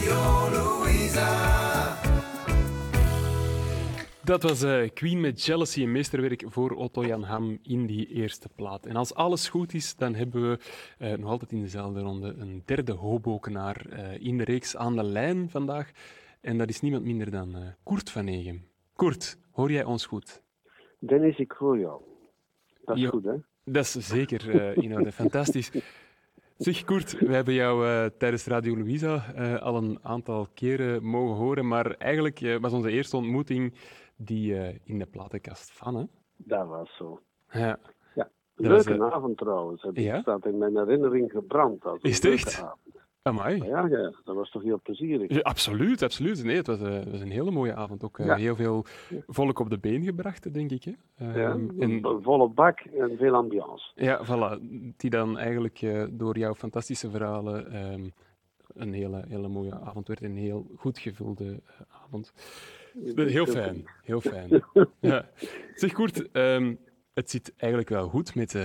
Radio Louisa. Dat was eh, Queen met Jealousy, een meesterwerk voor Otto Jan Ham in die eerste plaat. En als alles goed is, dan hebben we eh, nog altijd in dezelfde ronde een derde hobokenaar uh, in de reeks aan de lijn vandaag. En dat is niemand minder dan Koert van Egem. Koert, hoor jij ons goed? Dennis, ik hoor jou. Dat is Jo. goed, hè? Dat is zeker uh, in orde. Fantastisch. Zeg Koert, we hebben jou uh, tijdens Radio Louisa uh, al een aantal keren mogen horen, maar eigenlijk uh, was onze eerste ontmoeting die in de platenkast van, hè? Dat was zo. Ja. Ja, leuke was, avond trouwens. Het Ja? staat in mijn herinnering gebrand. Als Is het echt? avond. Amai. Ja, ja, dat was toch heel plezierig. Ja, absoluut, absoluut. Nee, het was, eh, was een hele mooie avond. Ook eh, Ja. heel veel volk op de been gebracht, denk ik. Hè? Ja, en, een volle bak en veel ambiance. ja, voilà. Die dan eigenlijk eh, door jouw fantastische verhalen ehm, een hele, hele mooie avond werd. Een heel goed gevulde avond. Heel fijn, heel fijn. Ja. Zeg Koert, ehm, het zit eigenlijk wel goed met,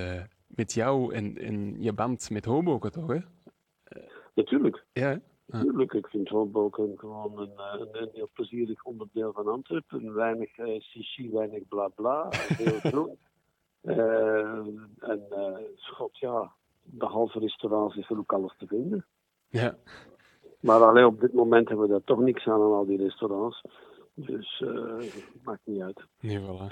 met jou en, en je band met Hoboken, toch? Hè? Natuurlijk, Ja, natuurlijk. Ik vind Hoboken gewoon een, eh, een, een heel plezierig onderdeel van Antwerpen. Weinig uh, weinig bla bla. Heel groen. Eh, en schot, ja, de halve restaurants is er ook alles te vinden. ja. Maar alleen op dit moment hebben we daar toch niks aan aan al die restaurants. Dus eh maakt niet uit. Nee, voilà.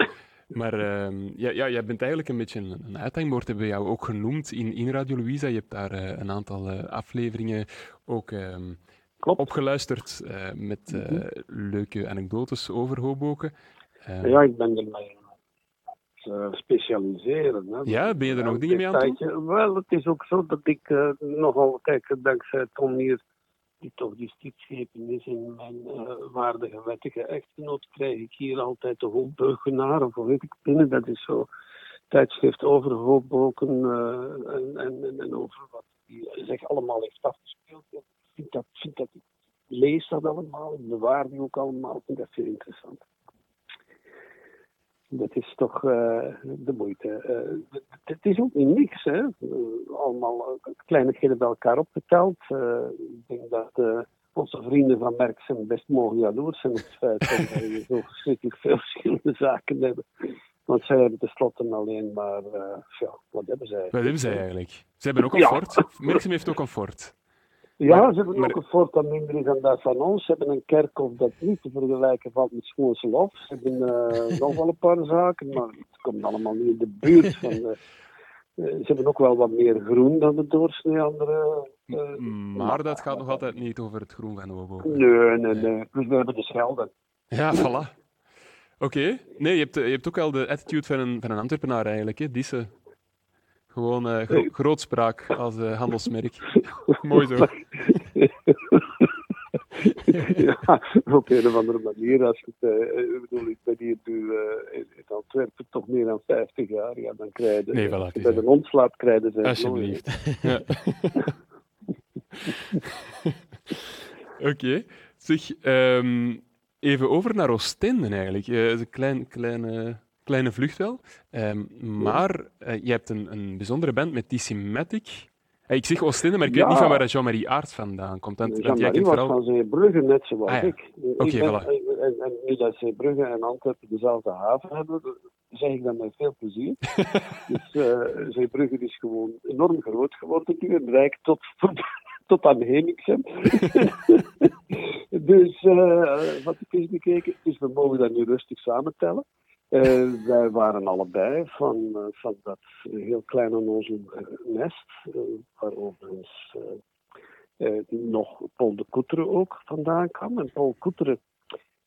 Maar ehm, ja, ja, jij bent eigenlijk een beetje een, een uithangbord, hebben we jou ook genoemd in, in Radio Louisa. Je hebt daar eh, een aantal eh, afleveringen ook ehm, Klopt. opgeluisterd eh, met Mhm. leuke anekdotes over Hoboken. Ehm, Ja, ik ben er mee aan het eh, specialiseren. Hè. Ja, ben je er nog dingen mee aan het doen? Wel, het is ook zo dat ik nogal, kijk, dankzij Tom hier, die toch die stiepschepen is in mijn eh, waardige wettige echtgenoot, krijg ik hier altijd de Hoopbeugenaar, of weet ik binnen. Dat is zo tijdschrift over Hoopboken eh, en, en, en, over wat die zich allemaal heeft afgespeeld. Ik vind dat, vind dat, ik lees dat allemaal, ik bewaar die ook allemaal, ik vind dat zeer interessant. Dat is toch eh, de moeite. Eh, het- is ook niet niks, hè. Eh, allemaal kleinigheden bij elkaar opgeteld. Ik denk dat onze vrienden van Merckxen best mogen jaloers zijn op het feit dat wij zo verschrikkelijk veel verschillende zaken hebben. Want zij hebben tenslotte alleen maar, ja, wat hebben zij? Wat hebben zij eigenlijk? Ze hebben ook een Ja. fort. Merksem heeft ook een fort. Ja, Maar- ze hebben maar- ook een fort dat minder is dan dat van ons. Ze hebben een kerkhof dat niet te vergelijken valt met Schoonselhof. Ze hebben eh, nog wel een paar zaken, maar het komt allemaal niet in de buurt van... de- eh, ze hebben ook wel wat meer groen dan de doorsnee andere... eh, Maar dat gaat nog altijd niet over het groen van Hoboken. nee, nee, nee. Dus we hebben de Schelden. Ja, voilà. Oké. Nee, je hebt, je hebt ook wel de attitude van een, van een Antwerpenaar eigenlijk, hè? Disse. Gewoon eh, gro- grootspraak als eh, handelsmerk. Mooi zo. ja, op een of andere manier. Als je het, eh, ik bedoel, ik ben hier nu eh, in, in Antwerpen toch meer dan 50 jaar. Ja, dan krijg je, Nee, voilà, bij de hond slaapt, krijg je ze. Alsjeblieft. Ja. Oké. Zeg, ehm, even over naar Oostende eigenlijk. Eh, een klein, kleine, kleine vlucht wel. Ehm, maar eh, je hebt een, een bijzondere band met Decimatic. Eh, ik zeg Oostende, maar ik weet niet van waar Jean-Marie Aert vandaan komt. Want, want jij Jean-Marie kent was vooral... van Zeebrugge, net zoals Ah, ja. ik. Oké, ben, voilà. en, en nu dat Zeebrugge en Antwerpen dezelfde haven hebben, zeg ik dat met veel plezier. dus eh Zeebrugge is gewoon enorm groot geworden nu en rijk tot, tot, aan Hemixem. dus wat ik eens bekeken, dus we mogen dat nu rustig samentellen. Eh, wij waren allebei van, eh, van dat heel kleine onnozel nest, eh, waar overigens nog Paul de Koeteren ook vandaan kwam. En Paul Koeteren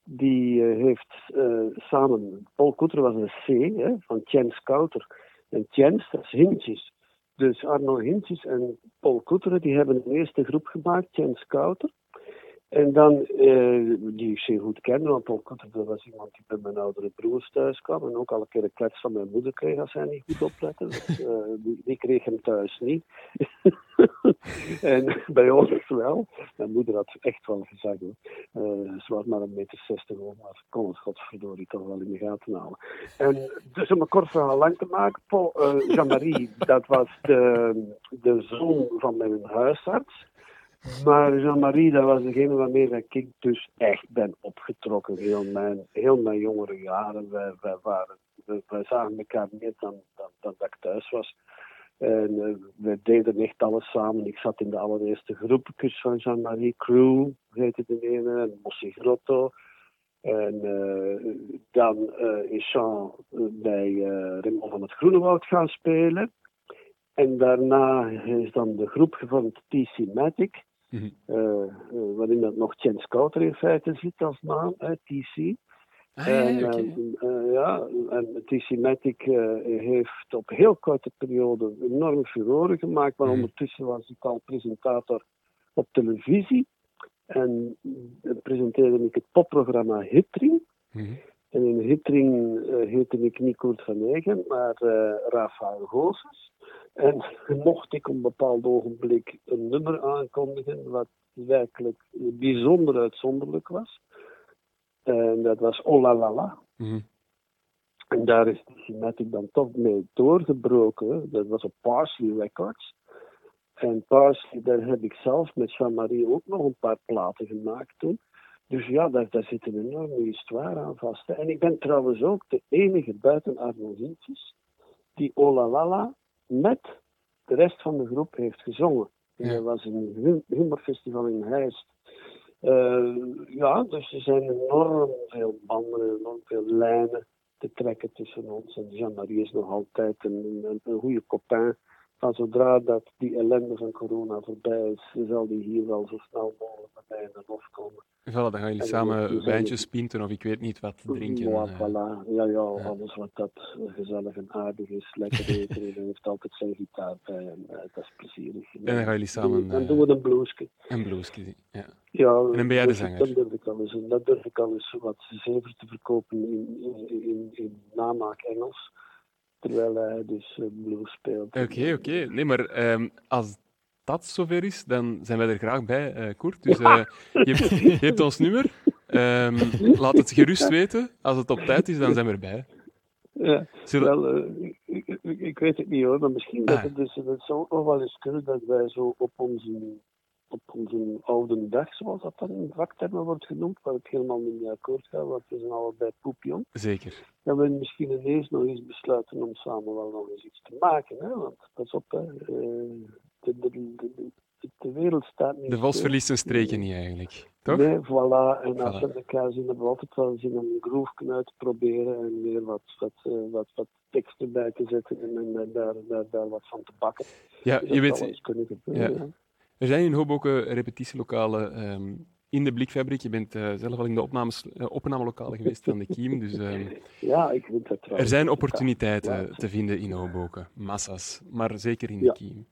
die heeft samen, Paul Koeteren was een C hè, van Jens Kouter. En Jens, dat is Hintjes. Dus Arno Hintjes en Paul Koeteren, die hebben een eerste groep gemaakt, Jens Kouter. En dan, eh, die ik zeer goed ken, want Paul Koeteren dat was iemand die bij mijn oudere broers thuis kwam. En ook al een keer een klets van mijn moeder kreeg als hij niet goed opletten. Dus, eh, die, die kreeg hem thuis niet. en bij ons wel. Mijn moeder had echt wel gezegd. hoor. Eh, ze was maar een meter zestig hoog, maar ze kon het godverdorie toch wel in de gaten houden. En dus om een kort verhaal lang te maken, Paul, Jean-Marie, dat was de, de zoon van mijn huisarts. Maar Jean-Marie, dat was degene waarmee ik dus echt ben opgetrokken. Heel mijn, heel mijn jongere jaren. Wij, waren, wij, zagen elkaar meer dan, dan, dan dat ik thuis was. En uh, we deden echt alles samen. Ik zat in de allereerste groepjes van Jean-Marie Crew, heette de ene, en Mossi Grotto. En uh, dan uh, is Jean bij Raymond van het Groenewoud gaan spelen. En daarna is dan de groep gevormd TC Matic, mm -hmm. waarin dat nog Chen Scouter in feite zit als naam, TC. Ah, en, ja, okay. uh, ja, en TC Matic uh, heeft op heel korte periode enorm furoren gemaakt, maar mm. ondertussen was ik al presentator op televisie. En presenteerde ik het popprogramma Hitring. Mm. En in Hitring uh, heette ik niet Koert van Egen, maar Rafael Goossens. En mocht ik op een bepaald ogenblik een nummer aankondigen, wat werkelijk bijzonder uitzonderlijk was. En dat was Oh La La La. Mm. En daar is de Cinematic dan toch mee doorgebroken. Dat was op Parsley Records. En Parsley, daar heb ik zelf met Jean-Marie ook nog een paar platen gemaakt toen. Dus ja, daar, daar zit een enorme histoire aan vast. En ik ben trouwens ook de enige buiten Arno Hintjes die Oh La La La met de rest van de groep heeft gezongen. Ja. Dat was een humorfestival in Heist. Uh, ja, dus er zijn enorm veel banden, enorm veel lijnen te trekken tussen ons. En Jean-Marie is nog altijd een, een, een goede copain. Maar zodra dat die ellende van corona voorbij is, zal die hier wel zo snel mogelijk bij mij in de lof komen. Voilà, dan gaan jullie samen wijntjes pinten of ik weet niet wat drinken. Ja, voilà. ja, ja, alles wat dat gezellig en aardig is, lekker eten. en heeft altijd zijn gitaar bij en uh, dat is plezierig. En dan gaan jullie samen... Dan, doen we een bluesje. Een bluesje, ja. ja. En dan ben jij de zanger. Dat durf ik al eens, dat durf ik al eens wat zever te verkopen in, in, in, in namaak Engels. Terwijl hij dus blues speelt. Oké, okay, oké. Okay. Nee, maar um, als dat zover is, dan zijn wij er graag bij, uh, Koert. Dus je, je, hebt ons nummer. Um, laat het gerust weten. Als het op tijd is, dan zijn we erbij. Ja, Zullen... wel, uh, ik, ik, ik, weet het niet hoor, maar misschien ah. dat het dus, het zou ook nog wel eens kunnen dat wij zo op onze, op onze oude dag, zoals dat dan in vaktermen wordt genoemd, waar ik helemaal niet mee akkoord ga, want we zijn allebei poepjong. Zeker. Dat we misschien ineens nog eens besluiten om samen wel nog eens iets te maken. Hè? Want pas op, hè, de, de, de, de, wereld staat niet. De vos verliest zijn streken niet eigenlijk, toch? Nee, voilà. En als we elkaar zien, hebben we altijd wel zin om een groove uit te proberen en weer wat, wat, uh, wat, wat teksten bij te zetten en, daar, daar, daar wat van te bakken. Ja, dus je weet. Gebeuren. Ja. Er zijn in Hoboken repetitielokalen. Um, in de Blikfabriek. Je bent uh, zelf al in de opnames, uh, opnamelokalen geweest van de Kiem. Dus, um, ja, ik vind dat trouwens. Er zijn opportuniteiten ja. te vinden in Hoboken. Massa's. Maar zeker in de Kiem.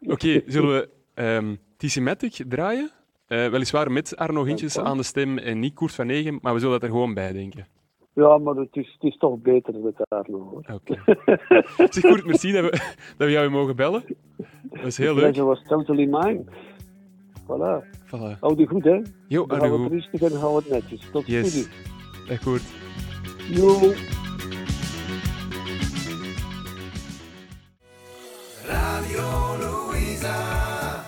Oké, okay, zullen we um, Tissimatic draaien? Uh, weliswaar met Arno Hintjes aan de stem en niet Koert van Negen, maar we zullen dat er gewoon bij denken. Ja, maar het is, het is toch beter met. Oké. Okay. zeg Koert, merci dat we, dat we jou mogen bellen. Dat is heel leuk. Dat was totally mine. Voilà. voilà. Hou die goed, hè? Jo, hou het rustig en hou het netjes. Tot yes. ziens. Dag Koert. Jo. Radio Louisa.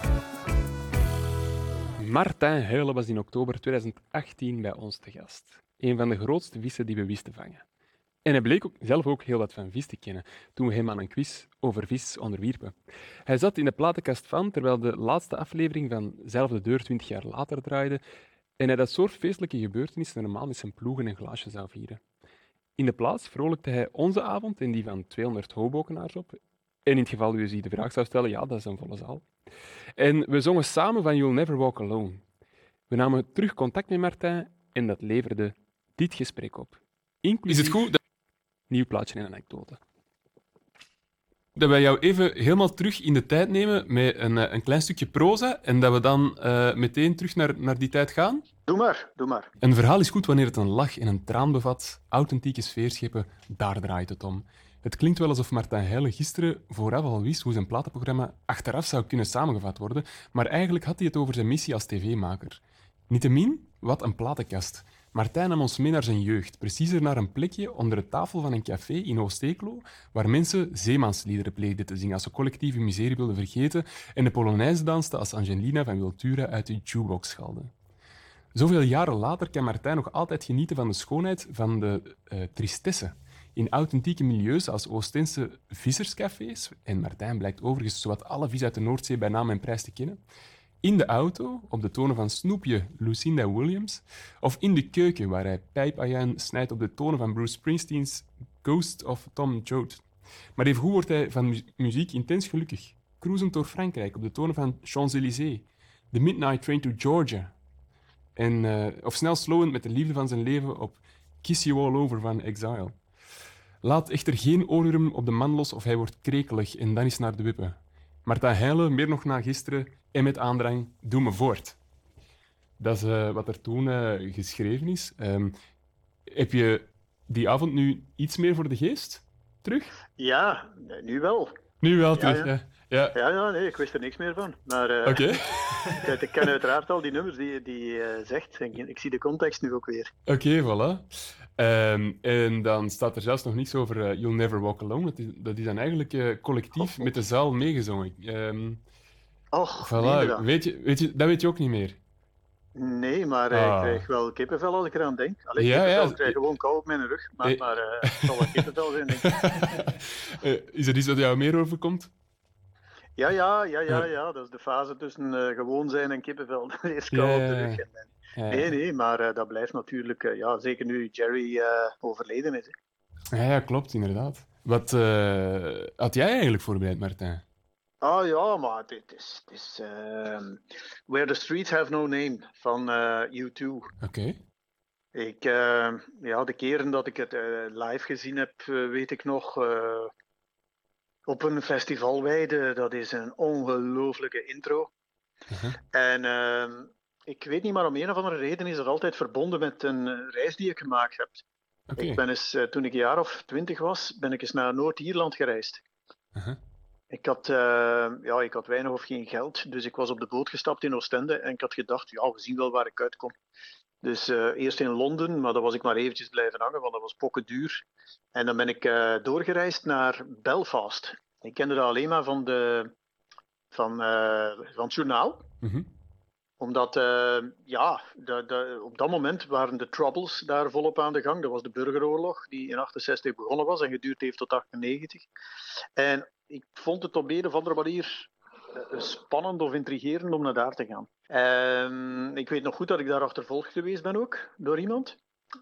Martijn Huilen was in oktober 2018 bij ons te gast. Een van de grootste vissen die we wisten vangen. En hij bleek ook zelf ook heel wat van vis te kennen toen we hem aan een quiz over vis onderwierpen. Hij zat in de platenkast van terwijl de laatste aflevering van Zelfde Deur 20 jaar later draaide en hij dat soort feestelijke gebeurtenissen normaal met zijn ploegen en glaasje zou vieren. In de plaats vrolijkte hij onze avond en die van 200 hobokenaars op. En in het geval u zich de vraag zou stellen, ja, dat is een volle zaal. En we zongen samen van You'll Never Walk Alone. We namen terug contact met Martijn en dat leverde dit gesprek op. Inclusief is het goed dat... nieuw plaatje en een anekdote. Dat wij jou even helemaal terug in de tijd nemen met een, een klein stukje proza en dat we dan uh, meteen terug naar, naar die tijd gaan? Doe maar, doe maar. Een verhaal is goed wanneer het een lach en een traan bevat. Authentieke sfeerscheppen, daar draait het om. Het klinkt wel alsof Martijn Heijlen gisteren vooraf al wist hoe zijn platenprogramma achteraf zou kunnen samengevat worden, maar eigenlijk had hij het over zijn missie als tv-maker. Niettemin, wat een platenkast. Martijn nam ons mee naar zijn jeugd, preciezer naar een plekje onder de tafel van een café in Oost-Eeklo, waar mensen zeemansliederen pleegden te zingen als ze collectieve miserie wilden vergeten en de Polonaise dansten als Angelina van Wiltura uit de jukebox schalde. Zoveel jaren later kan Martijn nog altijd genieten van de schoonheid van de uh, tristesse in authentieke milieus als Oostense visserscafés, en Martijn blijkt overigens zowat alle vis uit de Noordzee bij naam en prijs te kennen, in de auto, op de tonen van Snoepje Lucinda Williams, of in de keuken, waar hij pijpajuin snijdt op de tonen van Bruce Springsteen's Ghost of Tom Joad. Maar even hoe wordt hij van muziek intens gelukkig, cruisend door Frankrijk op de tonen van Champs-Élysées, The Midnight Train to Georgia, en, uh, of snel slowend met de liefde van zijn leven op Kiss You All Over van Exile. Laat echter geen oorworm op de man los of hij wordt krekelig en dan is naar de wippen. Marta Heijlen, meer nog na gisteren, en met aandrang, doe me voort. Dat is uh, wat er toen uh, geschreven is. Um, heb je die avond nu iets meer voor de geest terug? Ja, nu wel. Nu wel terug, ja. Ja. Ja. ja, nee, ik wist er niks meer van. Maar uh, okay. ik, ik, ken uiteraard al die nummers die, die uh, zegt. En ik, ik, zie de context nu ook weer. Oké, okay, voilà. Um, en dan staat er zelfs nog niets over uh, You'll Never Walk Alone. Dat is, dat is dan eigenlijk collectief oh, met de zaal meegezongen. Um, Och, voilà. weet, je, weet je, dat weet je ook niet meer. Nee, maar ah. ik krijg wel kippenvel als ik eraan denk. Alleen ja, ja. ik krijg gewoon kou op mijn rug. Maar, hey. maar uh, het zal wel kippenvel zijn, denk ik. is er iets wat jou meer overkomt? Ja, ja, ja, ja, ja. Dat is de fase tussen uh, gewoon zijn en kippenvel. Eerst kou op de rug. En, Nee, nee, maar uh, dat blijft natuurlijk, uh, ja, zeker nu Jerry overleden is. Ja, ja, klopt, inderdaad. Wat had jij eigenlijk voorbereid, Martijn? Ah ja, maar het is, het is ehm, Where the Streets Have No Name van U2. Oké. Okay. Ik, ehm, ja, de keren dat ik het live gezien heb, weet ik nog op een festivalweide. Dat is een ongelooflijke intro. En uh, ik weet niet, maar om een of andere reden is dat altijd verbonden met een reis die ik gemaakt heb. Okay. Ik ben eens, uh, toen ik een jaar of twintig was, ben ik eens naar Noord-Ierland gereisd. Uh-huh. Ik had, uh, ja, ik had weinig of geen geld, dus ik was op de boot gestapt in Oostende en ik had gedacht, ja, we zien wel waar ik uitkom. Dus uh, eerst in Londen, maar daar was ik maar eventjes blijven hangen, want dat was pokken duur. En dan ben ik uh, doorgereisd naar Belfast. Ik kende dat alleen maar van, de, van, van het journaal. Mm-hmm. Omdat, ja, de, de, op dat moment waren de troubles daar volop aan de gang. Dat was de burgeroorlog, die in 68 begonnen was en geduurd heeft tot 98. En ik vond het op een of andere manier spannend of intrigerend om naar daar te gaan. Um, ik weet nog goed dat ik daar achtervolgd geweest ben ook, door iemand.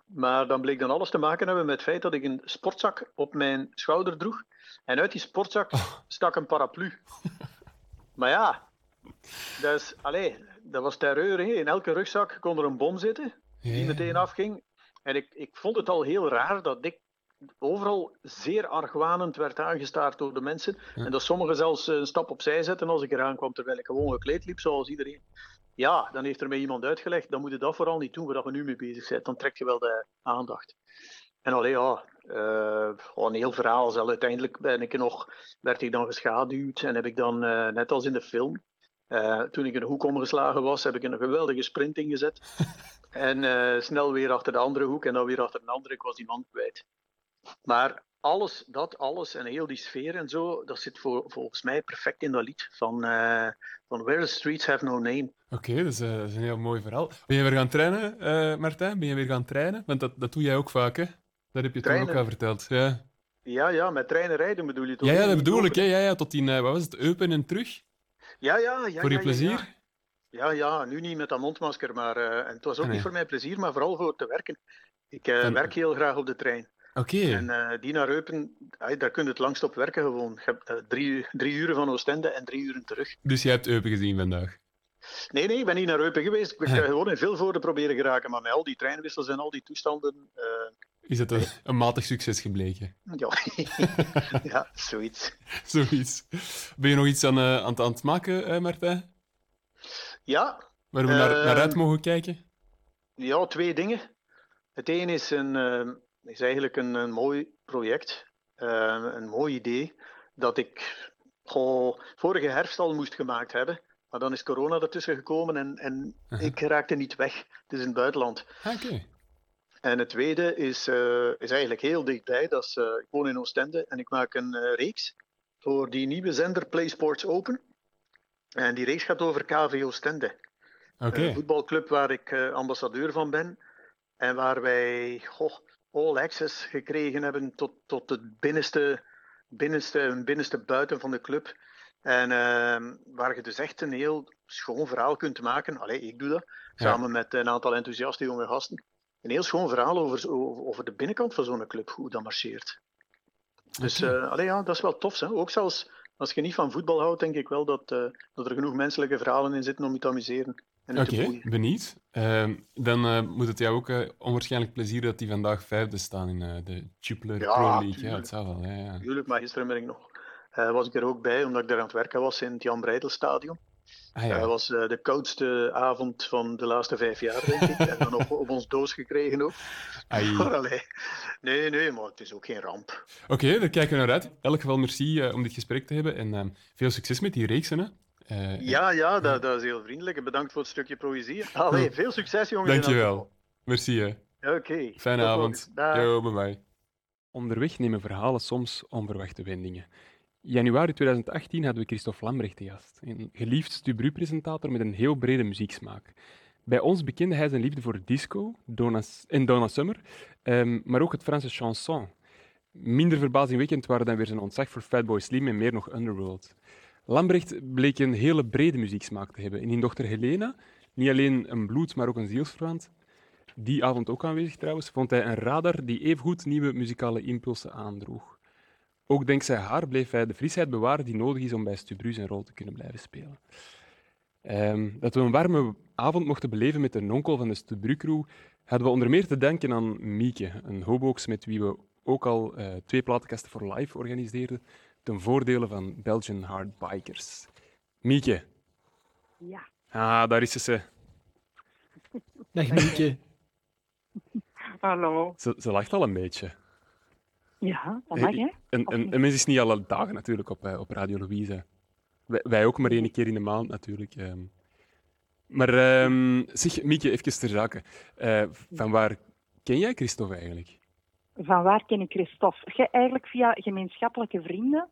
Maar dan bleek dan alles te maken hebben met het feit dat ik een sportzak op mijn schouder droeg. En uit die sportzak oh. stak een paraplu. maar ja, dat, is, allez, dat was terreur. Hè. In elke rugzak kon er een bom zitten, die meteen afging. En ik, ik vond het al heel raar dat ik overal zeer argwanend werd aangestaard door de mensen. En dat sommigen zelfs een stap opzij zetten als ik eraan kwam, terwijl ik gewoon gekleed liep zoals iedereen. Ja, dan heeft er mij iemand uitgelegd, dan moet je dat vooral niet doen waar we nu mee bezig zijn. Dan trek je wel de aandacht. En alleen ja, uh, een heel verhaal. Zelf. Uiteindelijk ben ik nog, werd ik dan geschaduwd en heb ik dan, uh, net als in de film, uh, toen ik in de hoek omgeslagen was, heb ik een geweldige sprint ingezet. en snel weer achter de andere hoek en dan weer achter een andere. Ik was die man kwijt. Maar alles, dat alles en heel die sfeer en zo, dat zit volgens mij perfect in dat lied van, uh, van Where the Streets Have No Name. Oké, okay, dat, dat, is een heel mooi verhaal. Ben je weer gaan trainen, Martijn? Ben je weer gaan trainen? Want dat, dat doe jij ook vaak, hè? Dat heb je toen ook al verteld. Ja. ja, ja, met treinen rijden bedoel je toch? Ja, ja dat bedoel ik. Ja, ja, tot in, uh, wat was het, Eupen en terug? Ja, ja. ja voor je plezier? Ja, ja. nu niet met dat mondmasker, maar en het was ook ah, nee. niet voor mijn plezier, maar vooral voor te werken. Ik werk heel graag op de trein. Oké. Okay. En uh, die naar Eupen, daar kun je het langst op werken gewoon. Je hebt drie, drie uren van Oostende en drie uren terug. Dus je hebt Eupen gezien vandaag? Nee, nee, ik ben niet naar Eupen geweest. Ik ben gewoon in veel voor proberen geraken. Maar met al die treinwissels en al die toestanden... Uh, is het een, een, matig succes gebleken? Ja, ja zoiets. zoiets. Ben je nog iets aan, aan, aan het maken, Martijn? Ja. Waar we naar, naar uit mogen kijken? Ja, twee dingen. Het een is een is eigenlijk een, een mooi project, uh, een mooi idee, dat ik oh, vorige herfst al moest gemaakt hebben. Maar dan is corona ertussen gekomen en, en uh -huh. ik raakte niet weg. Het is in het buitenland. Ah, okay. En het tweede is, eh, is eigenlijk heel dichtbij. Dat is, eh, ik woon in Oostende en ik maak een eh, reeks voor die nieuwe zender Play Sports Open. En die reeks gaat over KV Oostende. Een voetbalclub waar ik ambassadeur van ben. En waar wij goh, all access gekregen hebben tot, tot het binnenste, binnenste, binnenste buiten van de club. En ehm, waar je dus echt een heel schoon verhaal kunt maken. Allee, ik doe dat. Ja. Samen met een aantal enthousiaste jonge gasten. Een heel schoon verhaal over, over, de binnenkant van zo'n club, hoe dat marcheert. Dus Oké. eh, allee, ja, dat is wel tof. Hè? Ook zelfs als je niet van voetbal houdt, denk ik wel dat, eh, dat er genoeg menselijke verhalen in zitten om je te amuseren. Oké, boeien. benieuwd. Ehm, dan eh, moet het jou ook onwaarschijnlijk plezier dat die vandaag vijfde staan in de Jupiler Ja, Pro League. Ja, tuurlijk. het wel. Ja, ja. Tuurlijk, maar gisteren ben ik nog. was ik er ook bij, omdat ik daar aan het werken was in het Jan Breidelstadion. Ah, Dat ja. was eh, de koudste avond van de laatste vijf jaar, denk ik. en dan nog op ons doos gekregen ook. Maar nee, nee, maar het is ook geen ramp. Oké, daar kijken we naar uit. In elk geval merci eh, om dit gesprek te hebben en ehm, veel succes met die reeksen. Hè. Eh, Ja, ja, dat, dat is heel vriendelijk. Bedankt voor het stukje poëzie. Allee, veel succes, jongens. Dankjewel. Merci. Hè. Oké. Fijne avond. Yo, bye bye. Onderweg nemen verhalen soms onverwachte wendingen. Januari 2018 hadden we Christophe Lambrecht te gast, een geliefd Stubru-presentator met een heel brede muzieksmaak. Bij ons bekende hij zijn liefde voor disco Donna, en Donna Summer, ehm, maar ook het Franse chanson. Minder verbazingwekkend waren dan weer zijn ontzag voor Fatboy Slim en meer nog Underworld. Lambrecht bleek een hele brede muzieksmaak te hebben. En in dochter Helena, niet alleen een bloed, maar ook een zielsverwant, die avond ook aanwezig trouwens, vond hij een radar die evengoed nieuwe muzikale impulsen aandroeg. Ook dankzij haar bleef hij de frisheid bewaren die nodig is om bij Stubru zijn rol te kunnen blijven spelen. Ehm, dat we een warme avond mochten beleven met de nonkel van de Stubru-crew hadden we onder meer te danken aan Mieke, een hobox met wie we ook al eh, twee platenkasten voor live organiseerden, ten voordele van Belgian Hard Bikers. Mieke. Ja. Ah, daar is ze. Dag Mieke. Hallo. Ze, ze lacht al een beetje. Ja, dat mag, hè? Een, Of een, niet? een mens is niet alle dagen natuurlijk op, eh, op Radio Louise. Wij, wij ook maar één keer in de maand natuurlijk. ehm. Maar ehm, zeg, Mieke, even ter zake. Eh, van waar ken jij Christophe eigenlijk? Van waar ken ik Christophe? Ge- eigenlijk via gemeenschappelijke vrienden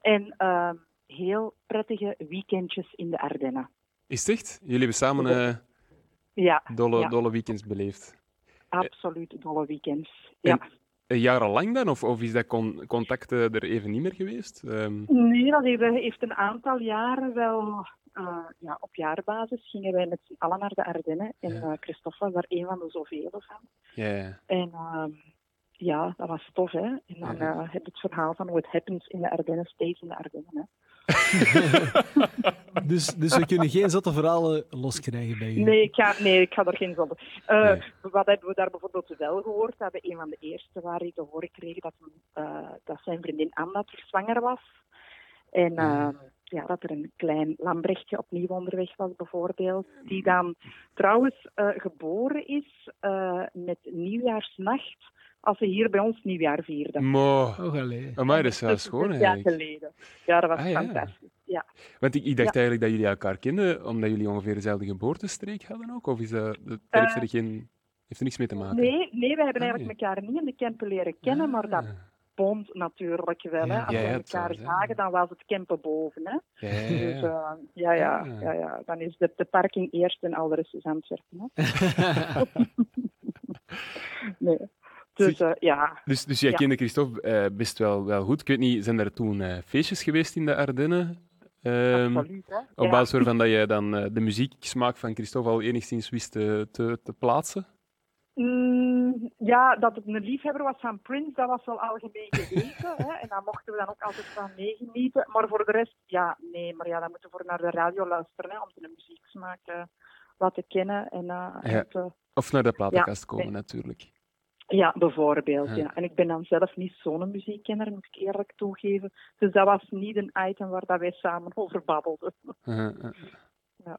en ehm, heel prettige weekendjes in de Ardennen. Is het echt? Jullie hebben samen eh, Ja, dolle, Ja. dolle weekends beleefd. absoluut dolle weekends. En- Ja. Jarenlang dan? Of, of is dat con- contact er even niet meer geweest? Ehm, Nee, dat heeft, heeft een aantal jaren wel... eh, ja, op jaarbasis gingen wij met z'n allen naar de Ardennen. En Ja. eh, Christophe was daar een van de zoveel van. ja. En ehm, ja, dat was tof, hè. En dan Ja. eh, heb je het verhaal van hoe het happens in de Ardennen, steeds in de Ardennen, hè. Dus, dus we kunnen geen zotte verhalen loskrijgen bij u. Nee, ik ga, nee, ik ga er geen. Eh, Nee. Wat hebben we daar bijvoorbeeld wel gehoord? We hebben een van de eerste waar hij te horen kreeg dat, eh, dat zijn vriendin Anna terug zwanger was. En eh, ja, dat er een klein Lambrechtje opnieuw onderweg was, bijvoorbeeld. Die dan trouwens geboren is eh, met nieuwjaarsnacht, als ze hier bij ons nieuwjaar vierden. Mo. Oh. Amai, dat is wel schoon eigenlijk. geleden. Ja, dat was Ah, ja. fantastisch. Ja. Want ik, ik dacht eigenlijk dat jullie elkaar kenden, omdat jullie ongeveer dezelfde geboortestreek hadden ook? Of is dat, dat heeft, er geen, heeft er niks mee te maken? Nee, nee, we hebben Ah, eigenlijk elkaar niet in de Kempen leren kennen, maar dat Ah. bond natuurlijk wel. Hè. Ja, Als ja, we elkaar zagen, dan was het Kempen boven. Hè. Ja, ja, Dus ja. eh, ja, ja, ja, ja, dan is de, de parking eerst en al de rest is Antwerpen. Hè. Nee. Dus eh, ja, Dus, dus jij Ja. kende Christophe eh, best wel, wel goed. Ik weet niet, zijn er toen eh, feestjes geweest in de Ardennen? Ehm, absoluut. Hè. op Ja. basis waarvan dat jij dan de muzieksmaak van Christophe al enigszins wist te, te, te plaatsen? Mm, ja, dat het een liefhebber was van Prince, dat was wel algemeen geweten. hè. En daar mochten we dan ook altijd van meegenieten. Maar voor de rest, ja, nee. Maar ja, dan moeten we voor naar de radio luisteren, hè, om de muzieksmaak eh laten kennen. En, te- Of naar de platenkast komen, natuurlijk. Ja, bijvoorbeeld. Ja. Ja. En ik ben dan zelf niet zo'n muziekkenner, moet ik eerlijk toegeven. Dus dat was niet een item waar dat wij samen over babbelden. Uh, uh, uh. Ja.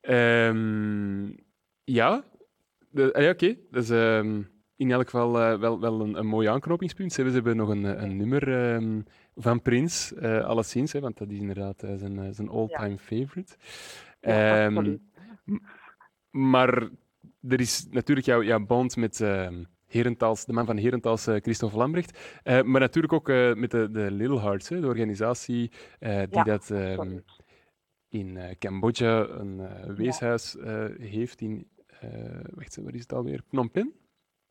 Ehm, ja, ah ja oké. Dat is ehm, in elk geval eh, wel, wel een, een mooi aanknopingspunt. Ze hebben nog een, eh, een nummer ehm, van Prins, eh alleszins, hè, want dat is inderdaad eh, zijn, eh, zijn all-time favorite. Ja, maar er is natuurlijk jouw, jouw band met ehm, Herentals, de man van Herentals, eh, Christophe Lambrecht. Eh, maar natuurlijk ook eh, met de, de Little Hearts, hè, de organisatie die Ja, dat ehm, in Cambodja een weeshuis heeft in, wacht, waar is het alweer? Phnom Penh?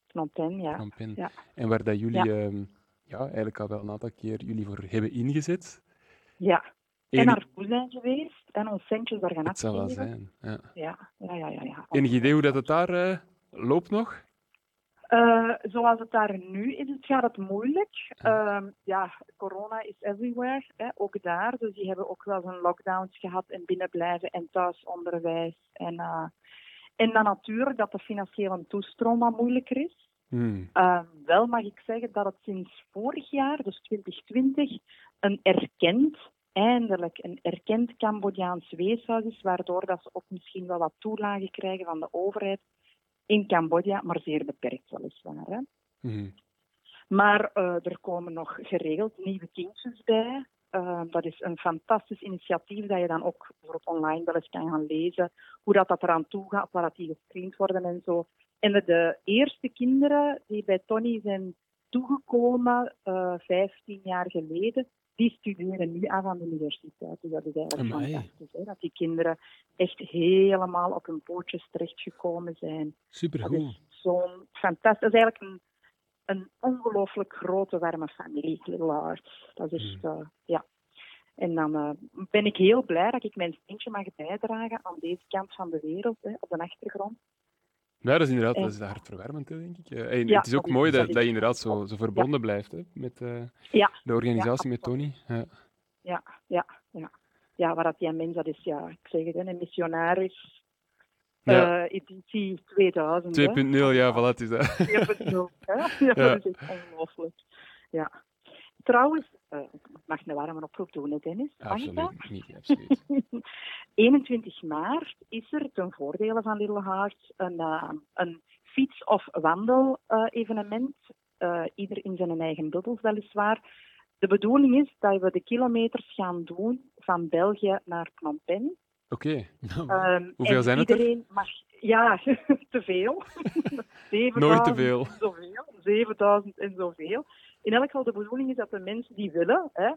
Phnom Penh, ja. Phnom Penh. Ja. En waar dat jullie Ja. ehm, ja, eigenlijk al wel een aantal keer jullie voor hebben ingezet. Ja. En Enig- naartoe zijn geweest en ons centjes daar gaan het zal wel zijn. Ja. Ja, ja, ja, ja. ja. Enig idee hoe dat het daar eh, loopt nog? Eh, zoals het daar nu is, het gaat het moeilijk. Ehm, ja, corona is everywhere, hè, ook daar. Dus die hebben ook wel zijn lockdowns gehad en binnenblijven en thuisonderwijs. En, eh, en dan natuurlijk dat de financiële toestroom wat moeilijker is. Hmm. Ehm, wel mag ik zeggen dat het sinds vorig jaar, dus 2020, een erkend, eindelijk een erkend Cambodjaans weeshuis is, waardoor dat ze ook misschien wel wat toelagen krijgen van de overheid in Cambodja, maar zeer beperkt weliswaar. Hè. Mhm. Maar eh, er komen nog geregeld nieuwe kindjes bij. Eh, dat is een fantastisch initiatief dat je dan ook voor op online wel eens kan gaan lezen. Hoe dat, dat eraan toe gaat, waar dat die gescreend worden en zo. En de, de eerste kinderen die bij Tony zijn toegekomen, eh 15 jaar geleden, die studeren nu af aan de universiteit. Dus dat is eigenlijk Amai. fantastisch. Hè? Dat die kinderen echt helemaal op hun pootjes terechtgekomen zijn. Dat Supergoed. is zo'n fantastisch. Dat is eigenlijk een, een ongelooflijk grote, warme familie, Little Hearts. Dat is echt, eh, ja. En dan eh, ben ik heel blij dat ik mijn steentje mag bijdragen aan deze kant van de wereld, hè, op de achtergrond. Ja, dat is inderdaad En- dat is hartverwarmend, denk ik. Eh, en Ja, het is ook dat mooi dat, dat je inderdaad zo, zo verbonden blijft hè, met eh, Ja, de organisatie, Ja, met Tony. Ja. ja, ja, ja. Ja, waar dat die mens, dat is, ja, ik zeg het, een missionaris. Ja. eh, editie 2000. hè. 2.0, ja, voilà, het is dat. 2.0, hè. Ja, Ja. dat is echt ongelooflijk. Ja. Trouwens, ik mag een warme oproep doen, hè, Dennis? Absoluut niet, absoluut. 21 maart is er ten voordele van Little Hearts een, eh, een fiets- of wandel-evenement. eh, ieder in zijn eigen bubbels, weliswaar. De bedoeling is dat we de kilometers gaan doen van België naar Phnom Penh. Oké, Ehm, Hoeveel zijn het er? iedereen Mag, ja, te veel. 7000 Nooit te veel. Zoveel, 7000 en zoveel. In elk geval, de bedoeling is dat de mensen die willen, hè,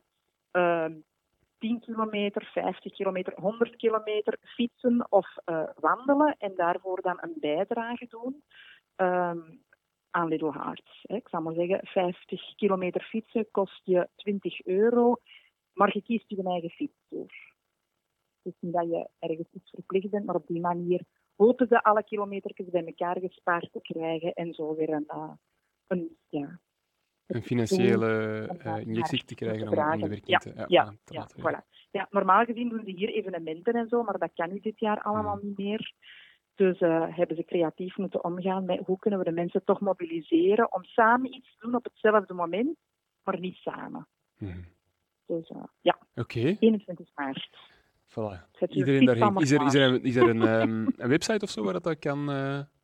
ehm, 10 kilometer, 50 kilometer, 100 kilometer fietsen of eh, wandelen en daarvoor dan een bijdrage doen ehm, aan Little Hearts. Hè. Ik zou maar zeggen, 50 kilometer fietsen kost je 20 euro, maar je kiest je eigen fietstoer. Dus niet dat je ergens iets verplicht bent, maar op die manier hopen ze alle kilometers bij elkaar gespaard te krijgen en zo weer een, eh, een ja, een financiële daar injectie te krijgen om, de ja, te, ja, te ja, laten voilà. ja, normaal gezien doen ze hier evenementen en zo, maar dat kan nu dit jaar allemaal niet meer. Dus eh, hebben ze creatief moeten omgaan met hoe kunnen we de mensen toch mobiliseren om samen iets te doen op hetzelfde moment, maar niet samen. Mhm. Dus eh, ja, Oké, 21 maart. voilà. Iedereen daarheen. Is er, is er, is er een, ehm, een website of zo waar dat, dat kan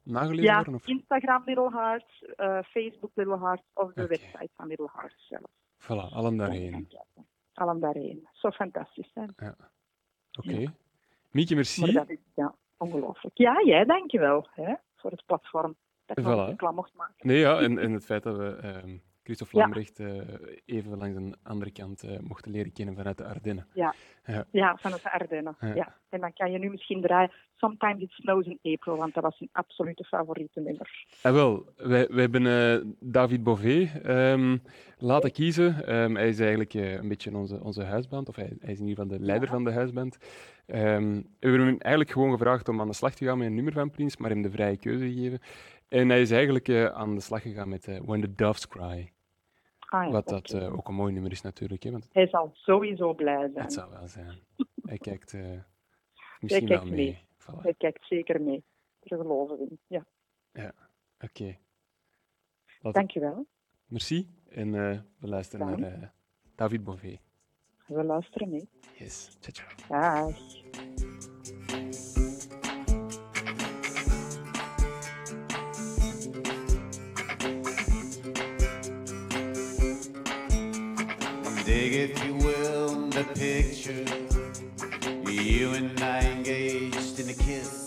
nagelezen Ja, worden? Of? Instagram Little Hearts, eh, Facebook Little Hearts of de Oké. website van Little Hearts zelf. Voilà, allen daarheen. Allemaal daarheen. Zo fantastisch zijn. Oké. Mieke, merci. Maar dat is ja, ongelooflijk. Ja, jij dankjewel hè, voor het platform. Dat Voilà. een reclame mocht maken. Nee, ja, en, en het feit dat we ehm Christophe Ja. Lambrecht eh, even langs een andere kant eh, mochten leren kennen vanuit de Ardennen. Ja, van de Ardennen. Ja. Ja. En dan kan je nu misschien draaien. Sometimes it snows in April, want dat was een absolute favoriete nummer. Ah, wel, wij, wij hebben eh, David Bové ehm, laten kiezen. Ehm, hij is eigenlijk eh, een beetje onze, onze huisband, of hij, hij is in ieder geval de leider van de huisband. Ehm, we hebben hem eigenlijk gewoon gevraagd om aan de slag te gaan met een nummer van Prins, maar hem de vrije keuze gegeven. En hij is eigenlijk eh, aan de slag gegaan met When the Doves Cry. Ah, ja, Wat dat ook een mooi nummer is natuurlijk, hè, want Hij zal sowieso blij zijn. het zou wel zijn. Hij kijkt misschien kijkt wel mee. mee. Voilà. Hij kijkt zeker mee. Daar geloven we in. Ja, Oké. Laat- dankjewel. Merci. En eh, we luisteren Dank. naar eh, David Bové. We luisteren mee. Yes. Ciao, ciao. Dag. Dig, if you will, the picture. You and I engaged kiss.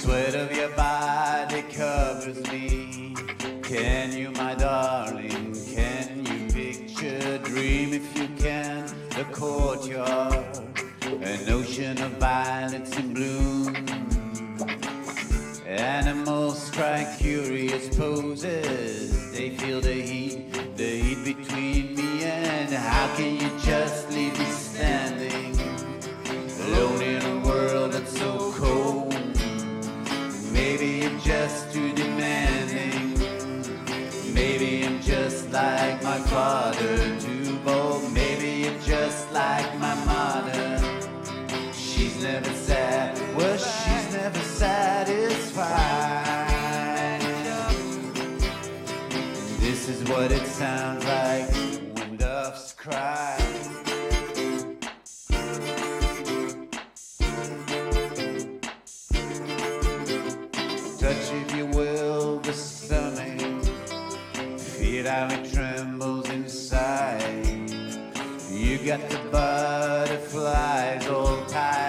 Sweat of your body covers me. Can you, my darling, can you picture, dream if you can, the courtyard, an ocean of violets in bloom. Animals try curious poses. They feel the heat, the heat between me and how can you just leave me father, too bold. Maybe you're just like my mother. She's never sad. Well, she's never satisfied. This is what it sounds like when doves cry. Touch, if you will, the stomach. Feel how got the butterflies all tied